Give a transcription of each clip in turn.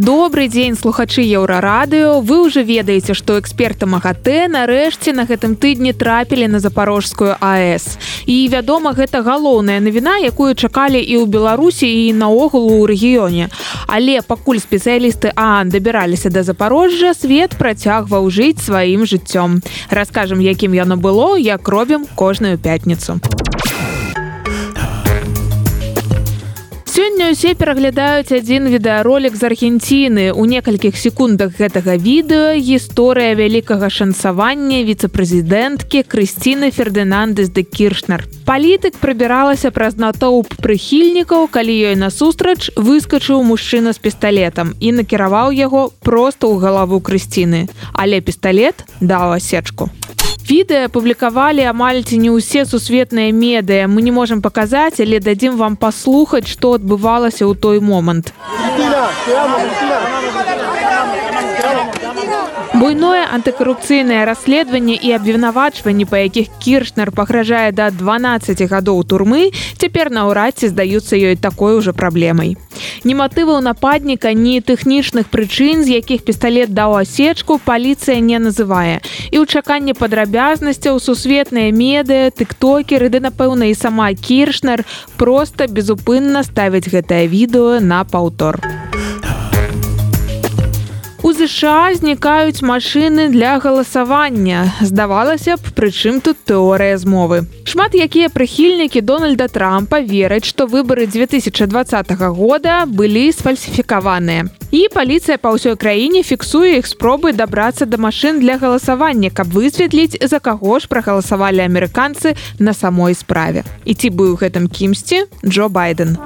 добрый дзень слухачы еўрарадыо вы уже ведаеце што эксперты магатэ нарэшце на гэтым тыдні трапілі на запорожскую аэс і вядома гэта галоўная навіна якую чакалі і ў беларусі і наогул у рэгіёне. Але пакуль спецыялісты аан дабіраліся да запорожжа свет працягваў жыць сваім жыццём. Раскажам якім яно было як робім кожную пятніцу Сёння ўсе пераглядаюць адзін відэаролік з Аргенціны. У некалькіх секундах гэтага відэа гісторыя вялікага шансавання віцэ-прэзідэнткі Крысціны Фердынандыс де Кіршнер. Палітык прабіралася праз натоўп прыхільнікаў, калі ёй насустрач выскачыў мужчына з пісталетам і накіраваў яго проста ў галаву крысціны. Але пісталет даў асечку відэа публікавалі амаль ці не ўсе сусветныя медыя мы не можемм паказаць але дадзім вам паслухаць што адбывалася ў той момант буйное антыкарупцыйнае расследаванне і абвінавачванні па якіх кіршнер пагражае да 12 гадоў турмы цяпер наўрад ці здаюцца ёй такой уже праблемай ні матываў нападніка ні тэхнічных прычын з якіх пісталет даў асечку паліцыя не называе і ў чаканні падрабязнасцяў сусветныя медыя тыктокеры ды напэўна і сама кіршнер просто безупынна ставіць гэтае відэо на паўтор у ЗША знікаюць машыны для галасавання. Здавалася б, прычым тут тэорыя змовы. Шмат якія прыхільнікі Дональда Трампа вераць, што выбары 2020 года былі сфальсіфікаваныя. І паліцыя па ўсёй краіне фіксуе іх спробы дабрацца да машын для галасавання, каб высветліць, за каго ж прагаласавалі амерыканцы на самой справе. І ці быў гэтым кімсьці Джо байден.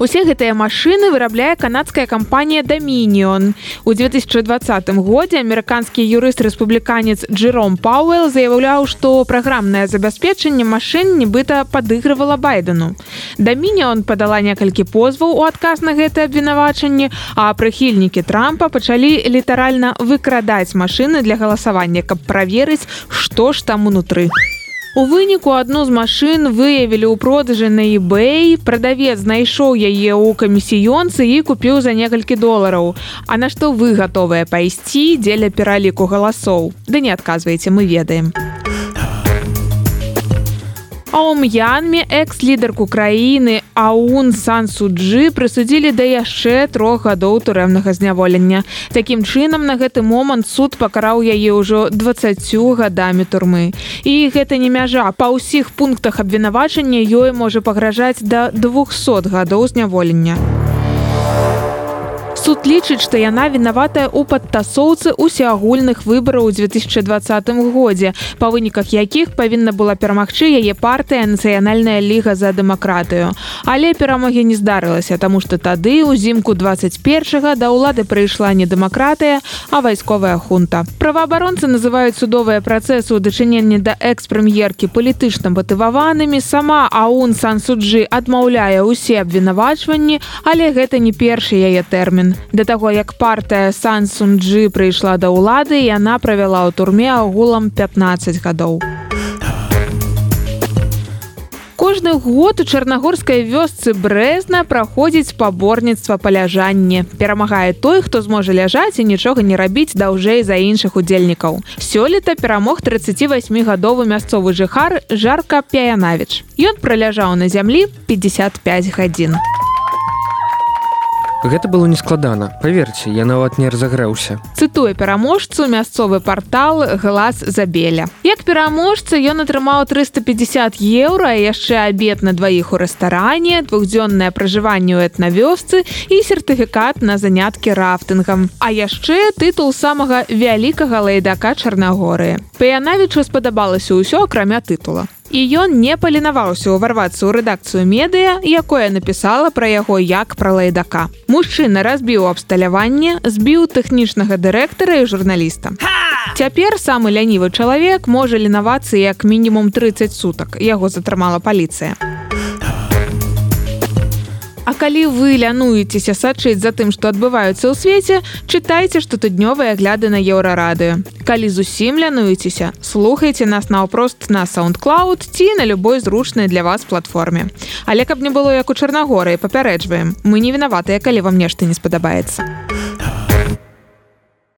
Усе гэтыя машыны вырабляе канадская кампанія Дамініон. У 2020 годзе амерыканскі юрыст рэспубліканец Джером Пауэл заяўляў, што праграмнае забяспечанне машын нібыта падыгрывала байдену. Дамініон падала некалькі позваў у адказ на гэтае абвінавачанне, а прыхільнікі трампа пачалі літаральна выкрадаць машыны для галасавання, каб праверыць, што ж там унутры. У выніку адну з машын выявілі ў продажы на eBay. Прадавец знайшоў яе ў камісіёнцы і купіў за некалькі долараў. А на што вы гатовыя пайсці дзеля пераліку галасоў? Да не адказваеце мы ведаем А у м'янме экс-лідарку краіны Аун Сансуджы прысудзілі да яшчэ трох гадоў турэмнага зняволення. Такім чынам на гэты момант суд пакараў яе ўжо 20 гадамі турмы. І гэта не мяжа. Па ўсіх пунктах абвінавачання ёй можа пагражаць да 200 гадоў зняволення. Суд лічыць, што яна вінаватая ў падтасоўцы усеагульных выбараў у 2020 годзе, па выніках якіх павінна была перамагчы яе партыя нацыянальная ліга за дэмакратыю. Але перамогі не здарылася, таму што тады ўзімку 21 да ўлады прыйшла не дэмакратыя, а вайсковая хунта. Праваабаронцы называюць судовыя працэсы ў дачыненні да экс-прэм'еркі палітычна матываванымі. Сама Аун Сансуджы адмаўляе ўсе абвінавачванні, але гэта не першы яе тэрмін. Да таго, як партыя Сансунджы прыйшла да ўлады, яна правяла ў турме агулам 15 гадоў. Кожны год у чарнагорскай вёсцы брэзна праходзіць спаборніцтва паляжанне. Перамагае той, хто зможа ляжаць і нічога не рабіць даўжэй за іншых удзельнікаў. Сёлета перамог 38гадовы мясцовы жыхар жарка пяянавіч. Ён праляжаў на зямлі 55 гадзін. Гэта было нескладана паверце я нават не разагрэўся. Цытуе пераможцу мясцовы портал глаз забеля як пераможца ён атрымаў 350 еўра яшчэ абед на дваіх у рэстаране двухдзённае пражыванне ў этнавёсцы і сертыфікат на заняткі рафтынгам. А яшчэ тытул самага вялікага лайдака чарнагоры. Паянавічу спадабалася ўсё акрамя тытула і ён не паленаваўся ўварвацца ў рэдакцыю медыя якое напісала пра яго як пра лайдака. Мужчына разбіў абсталяванне збіў тэхнічнага дырэктара і журналіста. Цяпер самы лянівы чалавек можа ленавацца як мінімум 30 сутак. Яго затрымала паліцыя А калі вы лянуецеся сачыць за тым, што адбываюцца ў свеце, чытайце штотыднёвыя гляды на еўрарады. Калі зусім лянуецеся, слухайце нас наўпрост на SoundCloud ці на любой зручнай для вас платформе. Але каб не было як у Чарнагоры, папярэджваем, мы не вінаватыя, калі вам нешта не спадабаецца.